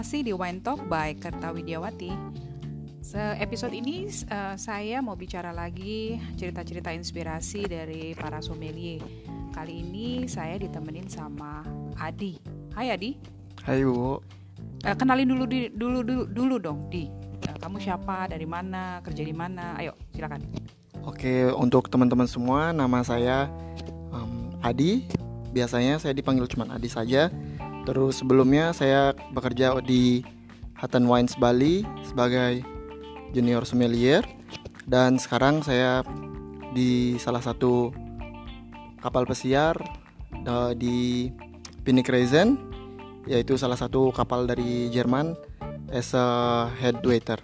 Masih di Wine Talk by Kerta Widiawati. Se-episode ini uh, saya mau bicara lagi cerita-cerita inspirasi dari para sommelier. Kali ini saya ditemenin sama Adi. Hai Adi. Hai Bu. Uh, kenalin dulu di, dulu dulu dulu dong di. Uh, kamu siapa? Dari mana? Kerja di mana? Ayo, silakan. Oke, untuk teman-teman semua, nama saya um, Adi. Biasanya saya dipanggil cuma Adi saja. Terus sebelumnya saya bekerja di Hutton Wines Bali sebagai junior sommelier dan sekarang saya di salah satu kapal pesiar uh, di Reisen yaitu salah satu kapal dari Jerman as a head waiter.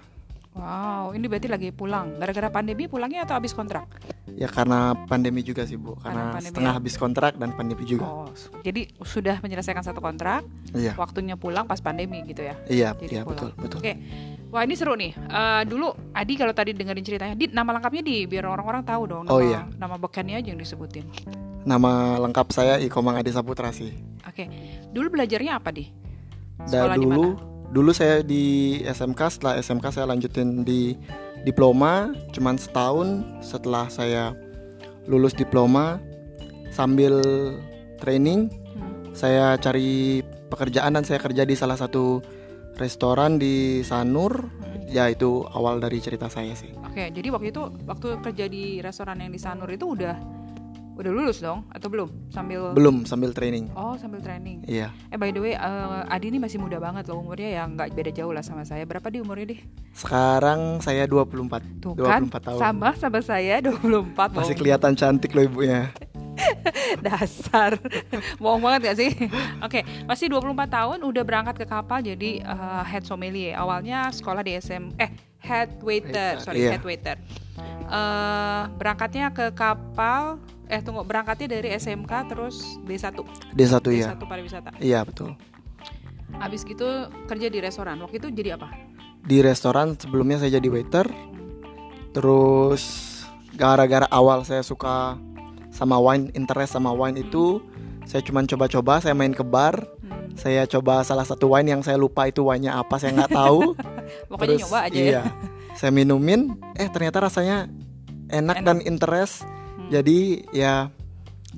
Wow, ini berarti lagi pulang. Gara-gara pandemi pulangnya atau habis kontrak? Ya karena pandemi juga sih Bu, karena, karena setengah ya? habis kontrak dan pandemi juga. Oh, jadi sudah menyelesaikan satu kontrak, iya. waktunya pulang pas pandemi gitu ya? Iya, jadi iya betul betul. Oke, wah ini seru nih. Uh, dulu Adi kalau tadi dengerin ceritanya, di nama lengkapnya di biar orang-orang tahu dong. Nama, oh iya. Nama bekannya aja yang disebutin. Nama lengkap saya Ikomang Adi Saputra sih. Oke, dulu belajarnya apa di? Sekolah dulu dulu saya di SMK setelah SMK saya lanjutin di diploma cuman setahun setelah saya lulus diploma sambil training hmm. saya cari pekerjaan dan saya kerja di salah satu restoran di Sanur hmm. ya itu awal dari cerita saya sih. Oke, jadi waktu itu waktu kerja di restoran yang di Sanur itu udah Udah lulus dong atau belum? Sambil Belum, sambil training. Oh, sambil training. Iya. Eh by the way, uh, Adi ini masih muda banget loh umurnya ya nggak beda jauh lah sama saya. Berapa di umurnya deh? Sekarang saya 24. Tuh 24 kan, tahun. Sama sama saya 24 Masih kelihatan cantik loh ibunya. Dasar Bohong banget gak sih? Oke, okay, masih 24 tahun udah berangkat ke kapal jadi uh, head sommelier. Awalnya sekolah di SM eh head waiter, sorry yeah. head waiter. Uh, berangkatnya ke kapal eh tunggu berangkatnya dari SMK terus D1 D1 ya D1 pariwisata. Iya betul. Abis gitu kerja di restoran. Waktu itu jadi apa? Di restoran sebelumnya saya jadi waiter. Terus gara-gara awal saya suka sama wine interest sama wine itu saya cuma coba-coba saya main ke bar. Hmm. saya coba salah satu wine yang saya lupa itu wine-nya apa saya nggak tahu. Pokoknya terus, nyoba aja ya. iya, ya saya minumin. Eh ternyata rasanya enak, enak. dan interest. Jadi ya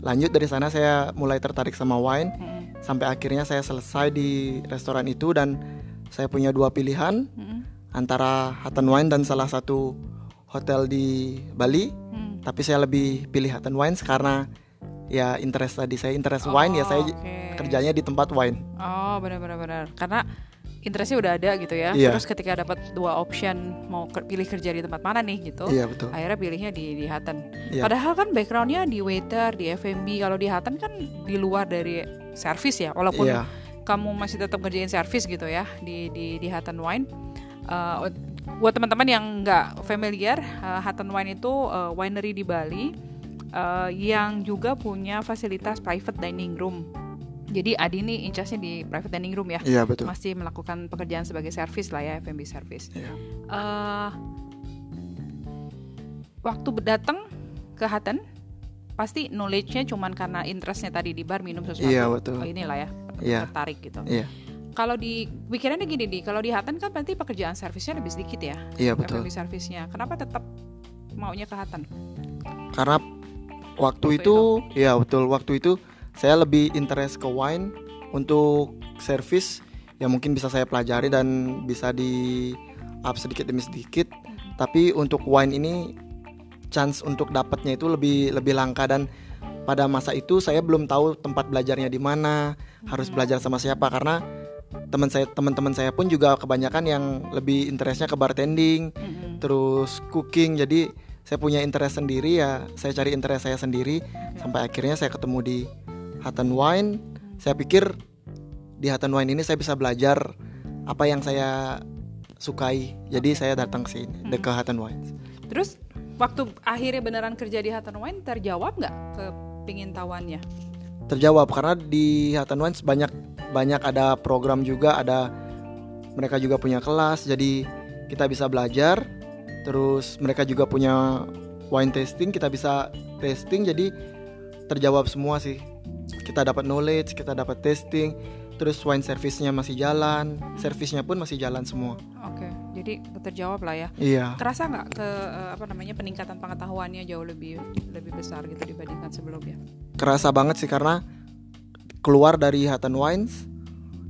lanjut dari sana saya mulai tertarik sama wine hmm. sampai akhirnya saya selesai di restoran itu dan saya punya dua pilihan hmm. antara Hutton Wine dan salah satu hotel di Bali hmm. tapi saya lebih pilih Hutton Wine karena ya interest tadi saya interest oh, wine ya saya okay. kerjanya di tempat wine oh benar-benar benar karena interestnya udah ada gitu ya. Iya. Terus ketika dapat dua option mau ke pilih kerja di tempat mana nih gitu. Iya betul. Akhirnya pilihnya di di Hutton. Iya. Padahal kan backgroundnya di waiter, di F&B. Kalau di Hutton kan di luar dari service ya. Walaupun iya. kamu masih tetap kerjain service gitu ya di di di Hutton Wine. Uh, buat teman-teman yang nggak familiar, uh, Hutton Wine itu uh, winery di Bali uh, yang juga punya fasilitas private dining room jadi Adi ini incasnya di private dining room ya. Iya betul. Masih melakukan pekerjaan sebagai service lah ya F&B service. Iya. Uh, waktu datang ke Hutton pasti knowledge-nya cuman karena interestnya tadi di bar minum sesuatu. Iya betul. Oh inilah ya iya. tertarik gitu. Iya. Kalau di pikirannya gini di kalau di Hutton kan berarti pekerjaan servisnya lebih sedikit ya. Iya betul. F&B service-nya. Kenapa tetap maunya ke Hutton? Karena waktu, waktu itu, itu ya betul waktu itu saya lebih interest ke wine untuk service yang mungkin bisa saya pelajari dan bisa di up sedikit demi sedikit tapi untuk wine ini chance untuk dapatnya itu lebih lebih langka dan pada masa itu saya belum tahu tempat belajarnya di mana hmm. harus belajar sama siapa karena teman saya teman-teman saya pun juga kebanyakan yang lebih interestnya ke bartending hmm. terus cooking jadi saya punya interest sendiri ya saya cari interest saya sendiri sampai akhirnya saya ketemu di Hutton Wine. Saya pikir di Hutton Wine ini saya bisa belajar apa yang saya sukai. Jadi saya datang ke sini hmm. ke Hutton Wine. Terus waktu akhirnya beneran kerja di Hutton Wine terjawab nggak ke pingin tawannya terjawab karena di Hutton Wine banyak banyak ada program juga ada mereka juga punya kelas jadi kita bisa belajar. Terus mereka juga punya wine tasting kita bisa tasting jadi terjawab semua sih kita dapat knowledge kita dapat testing terus wine service-nya masih jalan, servisnya pun masih jalan semua. Oke, jadi terjawab lah ya. Iya. Kerasa nggak ke uh, apa namanya peningkatan pengetahuannya jauh lebih lebih besar gitu dibandingkan sebelumnya? Kerasa banget sih karena keluar dari Hutton Wines,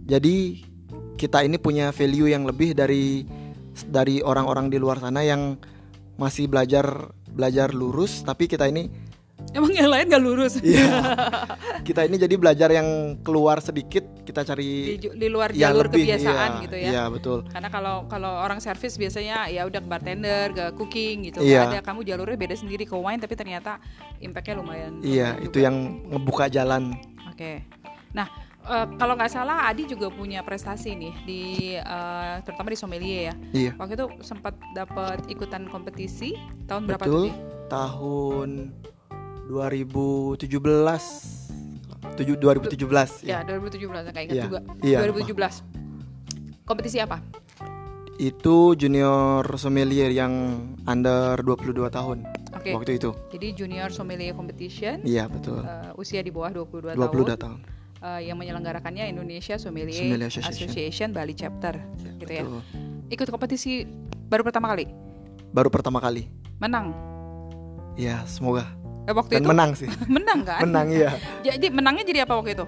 jadi kita ini punya value yang lebih dari dari orang-orang di luar sana yang masih belajar belajar lurus, tapi kita ini Emang yang lain gak lurus? Iya. kita ini jadi belajar yang keluar sedikit, kita cari di, di luar jalur lebih, kebiasaan iya, gitu ya. Iya, betul. Karena kalau kalau orang servis biasanya ya udah ke bartender, ke cooking gitu. Iya. Ada kamu jalurnya beda sendiri ke wine tapi ternyata impactnya lumayan. Iya, itu yang ngebuka jalan. Oke. Nah, uh, kalau nggak salah Adi juga punya prestasi nih di uh, terutama di sommelier ya. Iya. Waktu itu sempat dapat ikutan kompetisi tahun berapa Betul, tuh? Tahun 2017 tujuh 2017 ya. Ya, 2017 kayak ingat Iya, juga. iya. 2017. Kompetisi apa? Itu junior sommelier yang under 22 tahun Oke. waktu itu. Jadi junior sommelier competition. Iya, betul. uh, usia di bawah 22, 22 tahun. tahun. uh, yang menyelenggarakannya Indonesia Sommelier, Sommelier Association. Association. Bali Chapter gitu ya. Betul. Ikut kompetisi baru pertama kali. Baru pertama kali. Menang. Ya, semoga. Eh, waktu Dan itu menang sih. menang kan? menang iya. Jadi menangnya jadi apa waktu itu?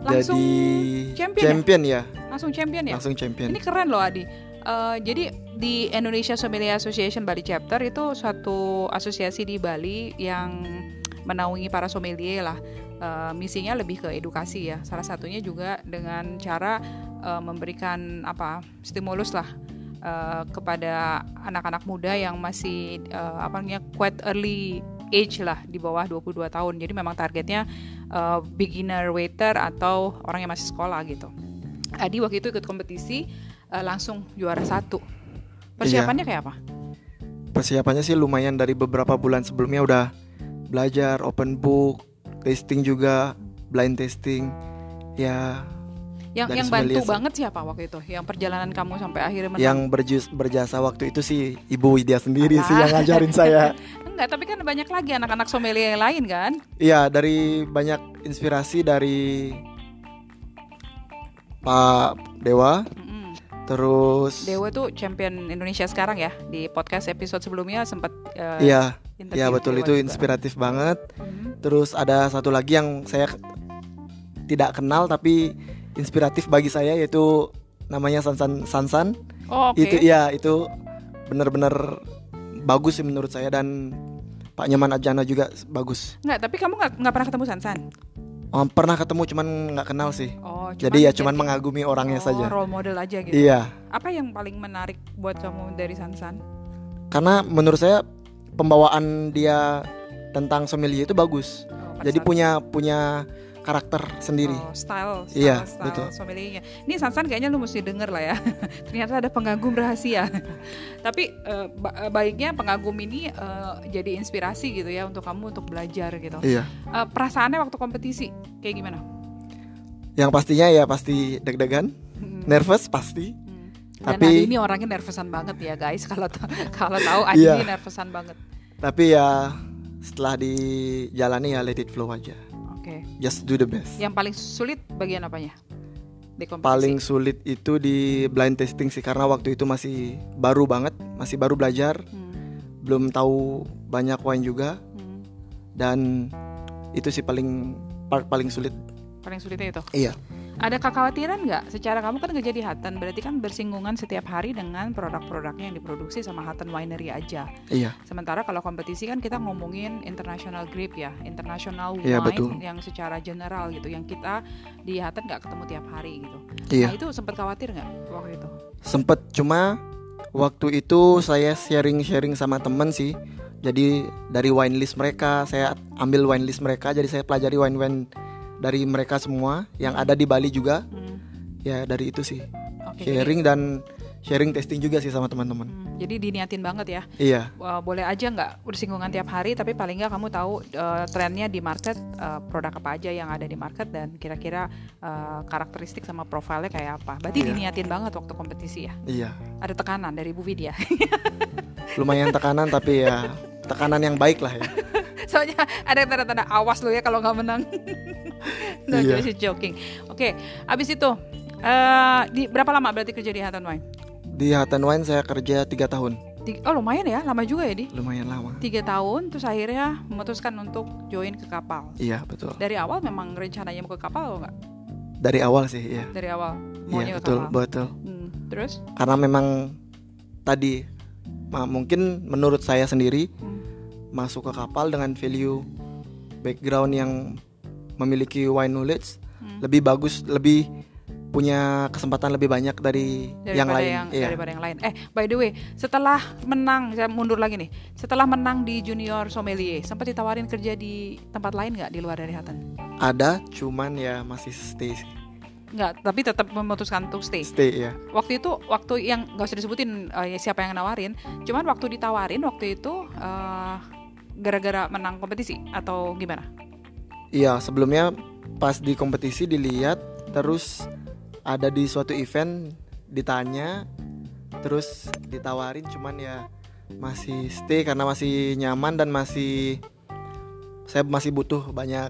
Langsung jadi champion ya? champion ya? langsung champion ya? Langsung champion. Ini keren loh Adi. Uh, jadi di Indonesia Sommelier Association Bali Chapter itu suatu asosiasi di Bali yang menaungi para sommelier lah. Uh, misinya lebih ke edukasi ya. Salah satunya juga dengan cara uh, memberikan apa stimulus lah uh, kepada anak-anak muda yang masih uh, apa namanya quite early age lah di bawah 22 tahun. Jadi memang targetnya uh, beginner waiter atau orang yang masih sekolah gitu. Adi waktu itu ikut kompetisi uh, langsung juara satu. Persiapannya kayak apa? Persiapannya sih lumayan dari beberapa bulan sebelumnya udah belajar open book, tasting juga, blind tasting. Ya Yang yang bantu sih. banget siapa waktu itu? Yang perjalanan kamu sampai akhirnya menang? yang berjus, berjasa waktu itu sih Ibu Widya sendiri sih Ah. yang ngajarin saya. Enggak, tapi kan banyak lagi anak-anak sommelier yang lain kan? Iya, dari banyak inspirasi dari Pak Dewa, terus Dewa tuh champion Indonesia sekarang ya. Di podcast episode sebelumnya sempat uh, Iya, interview iya betul Dewa itu juga. inspiratif banget. Mhm. Terus ada satu lagi yang saya tidak kenal tapi inspiratif bagi saya yaitu namanya Sansan Sansan. Oh, oke. Itu iya itu benar-benar bagus sih menurut saya dan Pak Nyaman Ajana juga bagus. Enggak, tapi kamu nggak pernah ketemu Sansan? Oh, pernah ketemu cuman nggak kenal sih. Oh, Jadi ya cuman mengagumi orangnya oh, saja. role model aja gitu. Iya, Apa yang paling menarik buat kamu dari Sansan? karena menurut saya pembawaan dia tentang sommelier itu bagus. Oh, Jadi punya punya karakter sendiri. Oh, style, style, Iya, style betul. sommeliernya. Ini Sansan kayaknya lu mesti denger lah ya. Ternyata ada pengagum rahasia. Tapi ba- eh, baiknya pengagum ini eh, jadi inspirasi gitu ya untuk kamu untuk belajar gitu. Iya. Eh, perasaannya waktu kompetisi kayak gimana? Yang pastinya ya pasti deg-degan, Hmm. nervous pasti. Hmm. Dan Tapi- Adi ini orangnya nervousan banget ya guys. Kalau kalau tahu Adi Iya. ini nervousan banget. Tapi ya setelah dijalani ya let it flow aja. Oke. Just do the best. Yang paling sulit bagian apanya? Di kompetisi. Paling sulit itu di blind tasting sih karena waktu itu masih baru banget, masih baru belajar, Hmm. belum tahu banyak wine juga Hmm. dan itu sih paling part paling sulit. Paling sulitnya itu. Iya. Ada kekhawatiran nggak? Secara kamu kan kerja di Hutton, berarti kan bersinggungan setiap hari dengan produk-produknya yang diproduksi sama Hutton Winery aja. Iya. Sementara kalau kompetisi kan kita ngomongin international grape ya, international wine Iya, betul. yang secara general gitu, yang kita di Hutton nggak ketemu tiap hari gitu. Iya. Nah itu sempat khawatir nggak waktu itu? Sempet cuma waktu itu saya sharing-sharing sama temen sih. Jadi dari wine list mereka saya ambil wine list mereka, jadi saya pelajari wine-wine dari mereka semua yang ada di Bali juga. Hmm, Ya dari itu sih jadi- sharing dan sharing testing juga sih sama teman-teman. Hmm, jadi diniatin banget ya. Iya, Wah, boleh aja nggak bersinggungan tiap hari, tapi paling nggak kamu tahu eh, trennya di market, eh, produk apa aja yang ada di market dan kira-kira eh, karakteristik sama profilnya kayak apa. Berarti Iya. diniatin banget waktu kompetisi ya. iya. Ada tekanan dari Bu Widya. Lumayan tekanan tapi ya tekanan yang baik lah ya. Soalnya ada tanda-tanda awas lo ya kalau nggak menang. no, iya. just joking. Oke, okay, abis itu uh, di berapa lama berarti kerja di Hutton Wine? Di Hutton Wine saya kerja tiga tahun. Oh lumayan ya, lama juga ya di? Lumayan lama. Tiga tahun, terus akhirnya memutuskan untuk join ke kapal. Iya betul. Dari awal memang rencananya mau ke kapal atau enggak? Dari awal sih, iya. Dari awal. Iya betul, kapal. betul. Hmm, terus? Karena memang tadi mungkin menurut saya sendiri hmm. masuk ke kapal dengan value background yang memiliki wine knowledge hmm. lebih bagus, lebih punya kesempatan lebih banyak dari daripada yang lain. Yang, iya. Daripada yang lain. Eh, by the way, setelah menang, saya mundur lagi nih. Setelah menang di junior sommelier, sempat ditawarin kerja di tempat lain nggak di luar dari Hutton? Ada, cuman ya masih stay sih. Nggak, tapi tetap memutuskan untuk stay. Stay ya. Waktu itu, waktu yang nggak usah disebutin uh, siapa yang nawarin, cuman waktu ditawarin waktu itu uh, gara-gara menang kompetisi atau gimana? Iya, sebelumnya pas di kompetisi dilihat terus ada di suatu event ditanya terus ditawarin cuman ya masih stay karena masih nyaman dan masih saya masih butuh banyak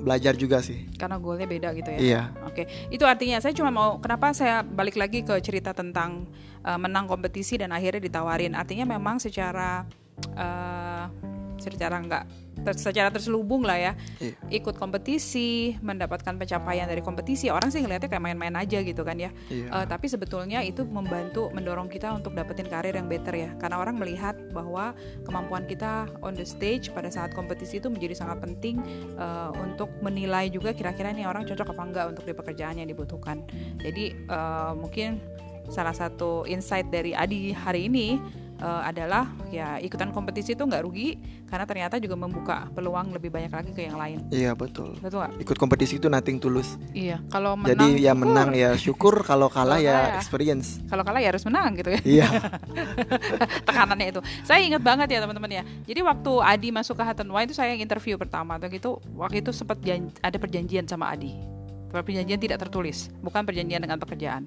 belajar juga sih. Karena goalnya beda gitu ya. Iya. Oke, itu artinya saya cuma mau kenapa saya balik lagi ke cerita tentang uh, menang kompetisi dan akhirnya ditawarin. Artinya memang secara uh, secara nggak ter, secara terselubung lah ya iya. ikut kompetisi mendapatkan pencapaian dari kompetisi orang sih ngelihatnya kayak main-main aja gitu kan ya iya. uh, tapi sebetulnya itu membantu mendorong kita untuk dapetin karir yang better ya karena orang melihat bahwa kemampuan kita on the stage pada saat kompetisi itu menjadi sangat penting uh, untuk menilai juga kira-kira nih orang cocok apa enggak untuk di pekerjaan yang dibutuhkan jadi uh, mungkin salah satu insight dari Adi hari ini uh, adalah ya ikutan kompetisi itu nggak rugi karena ternyata juga membuka peluang lebih banyak lagi ke yang lain. Iya betul. Betul gak? Ikut kompetisi itu nothing tulus. Iya. Kalau menang. Jadi ya menang ya syukur. Kalau kalah ya, ya experience. Kalau kalah ya harus menang gitu ya. Iya. Tekanannya itu. Saya ingat banget ya teman-teman ya. Jadi waktu Adi masuk ke Hutton Wine itu saya yang interview pertama. Waktu itu waktu itu sempat ada perjanjian sama Adi. Perjanjian tidak tertulis, bukan perjanjian dengan pekerjaan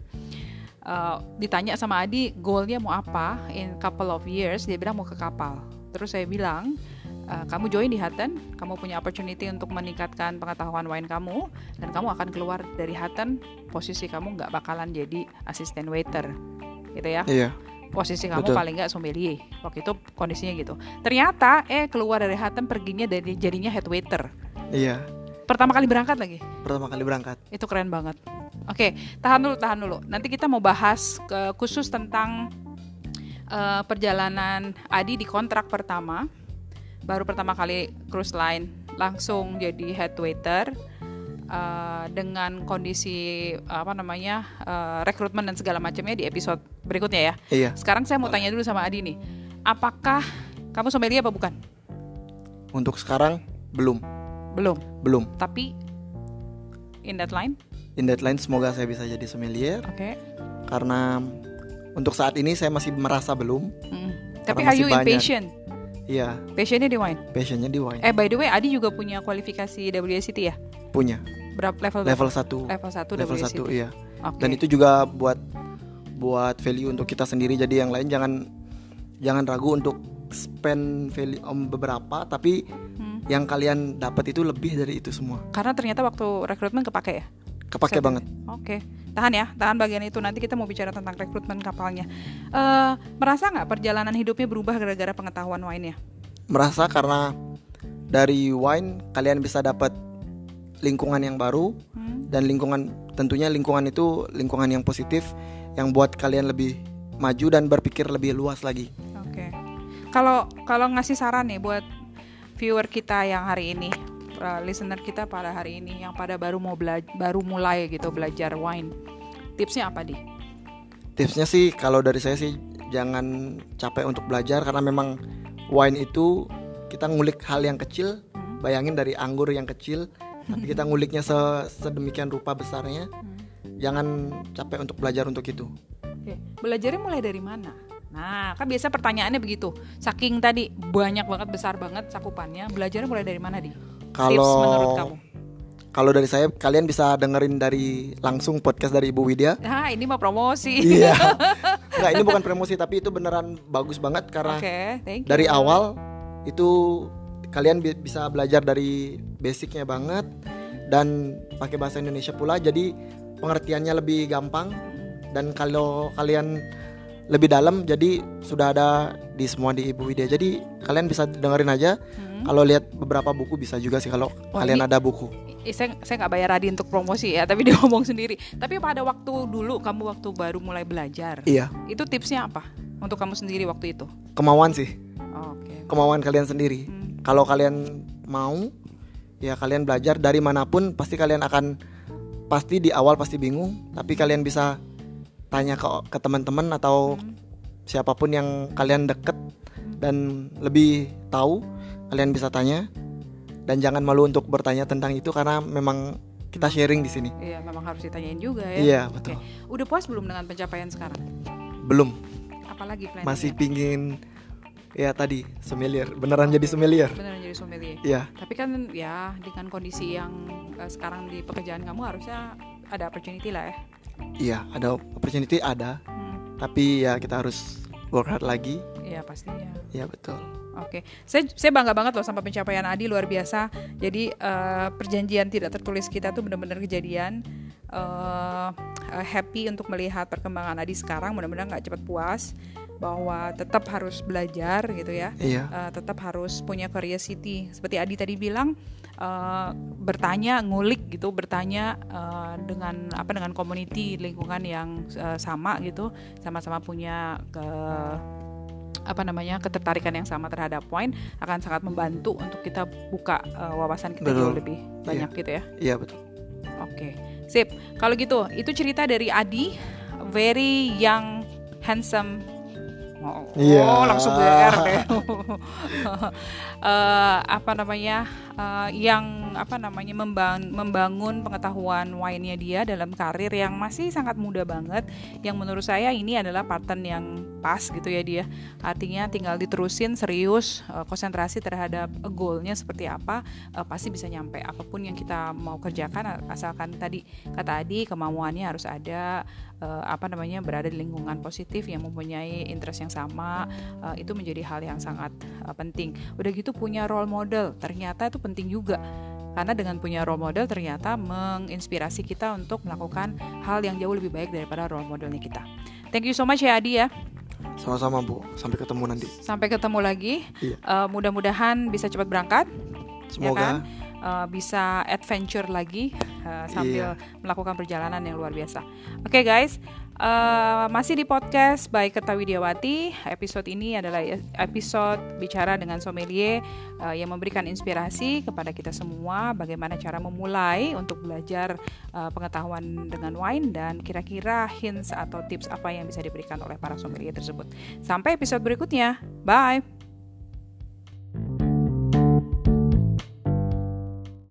uh, ditanya sama Adi goalnya mau apa in couple of years? Dia bilang mau ke kapal. Terus saya bilang uh, kamu join di Hutton kamu punya opportunity untuk meningkatkan pengetahuan wine kamu dan kamu akan keluar dari Hutton posisi kamu nggak bakalan jadi asisten waiter. Gitu ya. Iya. Posisi kamu Betul. paling nggak sommelier. Waktu itu kondisinya gitu. Ternyata eh keluar dari Hutton perginya dari jadinya head waiter. Iya pertama kali berangkat lagi pertama kali berangkat itu keren banget Oke, tahan dulu, tahan dulu. Nanti kita mau bahas ke khusus tentang uh, perjalanan Adi di kontrak pertama. Baru pertama kali cruise line langsung jadi head waiter uh, dengan kondisi apa namanya uh, rekrutmen dan segala macamnya di episode berikutnya ya. Iya. Sekarang saya mau tanya dulu sama Adi nih, apakah kamu sommelier apa bukan? Untuk sekarang belum. Belum. Belum. Tapi in that line? in deadline semoga saya bisa jadi sommelier. Oke. Okay. Karena untuk saat ini saya masih merasa belum. Mm. Tapi are you banyak. impatient? Iya. Passionnya di wine. Passionnya di wine. Eh by the way, Adi juga punya kualifikasi WSET ya? Punya. Berapa level? Level satu. Level satu. Level satu, iya. Okay. Dan itu juga buat buat value untuk kita sendiri. Jadi yang lain jangan jangan ragu untuk spend value om beberapa, tapi. Yang kalian dapat itu lebih dari itu semua. Karena ternyata waktu rekrutmen kepake ya? kepake Set. banget. Oke, tahan ya, tahan bagian itu. Nanti kita mau bicara tentang rekrutmen kapalnya. Uh, merasa nggak perjalanan hidupnya berubah gara-gara pengetahuan wine ya? Merasa karena dari wine kalian bisa dapat lingkungan yang baru hmm. dan lingkungan tentunya lingkungan itu lingkungan yang positif yang buat kalian lebih maju dan berpikir lebih luas lagi. Oke. Kalau kalau ngasih saran nih buat viewer kita yang hari ini uh, listener kita pada hari ini yang pada baru mau belajar baru mulai gitu belajar wine tipsnya apa di tipsnya sih kalau dari saya sih jangan capek untuk belajar karena memang wine itu kita ngulik hal yang kecil hmm. bayangin dari anggur yang kecil tapi kita nguliknya se sedemikian rupa besarnya hmm. jangan capek untuk belajar untuk itu Oke. belajarnya mulai dari mana Nah, kan biasa pertanyaannya begitu. Saking tadi banyak banget besar banget cakupannya, belajarnya mulai dari mana di? Kalau Kalau dari saya kalian bisa dengerin dari langsung podcast dari Ibu Widya. Nah, ini mau promosi. Iya. Enggak, ini bukan promosi tapi itu beneran bagus banget karena okay, dari awal itu kalian bi bisa belajar dari basicnya banget dan pakai bahasa Indonesia pula jadi pengertiannya lebih gampang dan kalau kalian lebih dalam jadi sudah ada di semua di Ibu Widya. Jadi kalian bisa dengerin aja. Hmm. kalau lihat beberapa buku bisa juga sih kalau oh, kalian ini, ada buku. saya saya nggak bayar Adi untuk promosi ya tapi dia ngomong sendiri. Tapi pada waktu dulu kamu waktu baru mulai belajar iya. itu tipsnya apa untuk kamu sendiri waktu itu? Kemauan sih. Oh, okay. kemauan kalian sendiri. Hmm. kalau kalian mau ya kalian belajar. Dari mana pun pasti kalian akan pasti di awal pasti bingung tapi kalian bisa tanya ke ke teman-teman atau hmm. siapa pun yang kalian deket dan lebih tahu kalian bisa tanya dan jangan malu untuk bertanya tentang itu karena memang kita sharing di sini. Iya, memang harus ditanyain juga ya. Iya, betul. Oke. Udah puas belum dengan pencapaian sekarang? Belum. Apalagi plan Masih pingin ya tadi sommelier, beneran jadi sommelier. Beneran jadi sommelier. Iya. Tapi kan ya dengan kondisi yang uh, sekarang di pekerjaan kamu harusnya ada opportunity lah ya iya ada opportunity ada hmm. tapi ya kita harus work hard lagi iya pastinya iya betul Oke, okay. saya saya bangga banget loh sama pencapaian Adi luar biasa. Jadi uh, perjanjian tidak tertulis kita tuh benar-benar kejadian. Uh, happy untuk melihat perkembangan Adi sekarang. Mudah-mudahan nggak cepat puas bahwa tetap harus belajar gitu ya. Iya. Uh, tetap harus punya curiosity. Seperti Adi tadi bilang, uh, bertanya ngulik gitu bertanya uh, dengan apa dengan community lingkungan yang uh, sama gitu sama-sama punya ke apa namanya ketertarikan yang sama terhadap poin akan sangat membantu untuk kita buka uh, wawasan kita betul. jauh lebih iya. banyak gitu ya iya betul oke okay. sip kalau gitu itu cerita dari Adi very young handsome Oh, yeah. oh langsung GR deh. uh, apa namanya? Uh, yang apa namanya membangun, membangun pengetahuan wine-nya dia dalam karir yang masih sangat muda banget. Yang menurut saya ini adalah pattern yang pas gitu ya dia. Artinya tinggal diterusin serius, uh, konsentrasi terhadap goalnya seperti apa, uh, pasti bisa nyampe apa pun yang kita mau kerjakan asalkan tadi kata Adi kemauannya harus ada uh, apa namanya berada di lingkungan positif yang mempunyai interest yang sama uh, itu menjadi hal yang sangat uh, penting. Udah gitu punya role model ternyata itu penting juga karena dengan punya role model ternyata menginspirasi kita untuk melakukan hal yang jauh lebih baik daripada role modelnya kita. Thank you so much ya Adi ya. Sama-sama Bu, sampai ketemu nanti. Sampai ketemu lagi. Iya. Uh, mudah-mudahan bisa cepat berangkat. Semoga. Ya kan? uh, bisa adventure lagi uh, sambil yeah. melakukan perjalanan yang luar biasa. Oke okay, guys, uh, masih di podcast by Kerta Widiawati. Episode ini adalah episode bicara dengan sommelier uh, yang memberikan inspirasi kepada kita semua bagaimana cara memulai untuk belajar uh, pengetahuan dengan wine dan kira-kira hints atau tips apa yang bisa diberikan oleh para sommelier tersebut. Sampai episode berikutnya. Bye.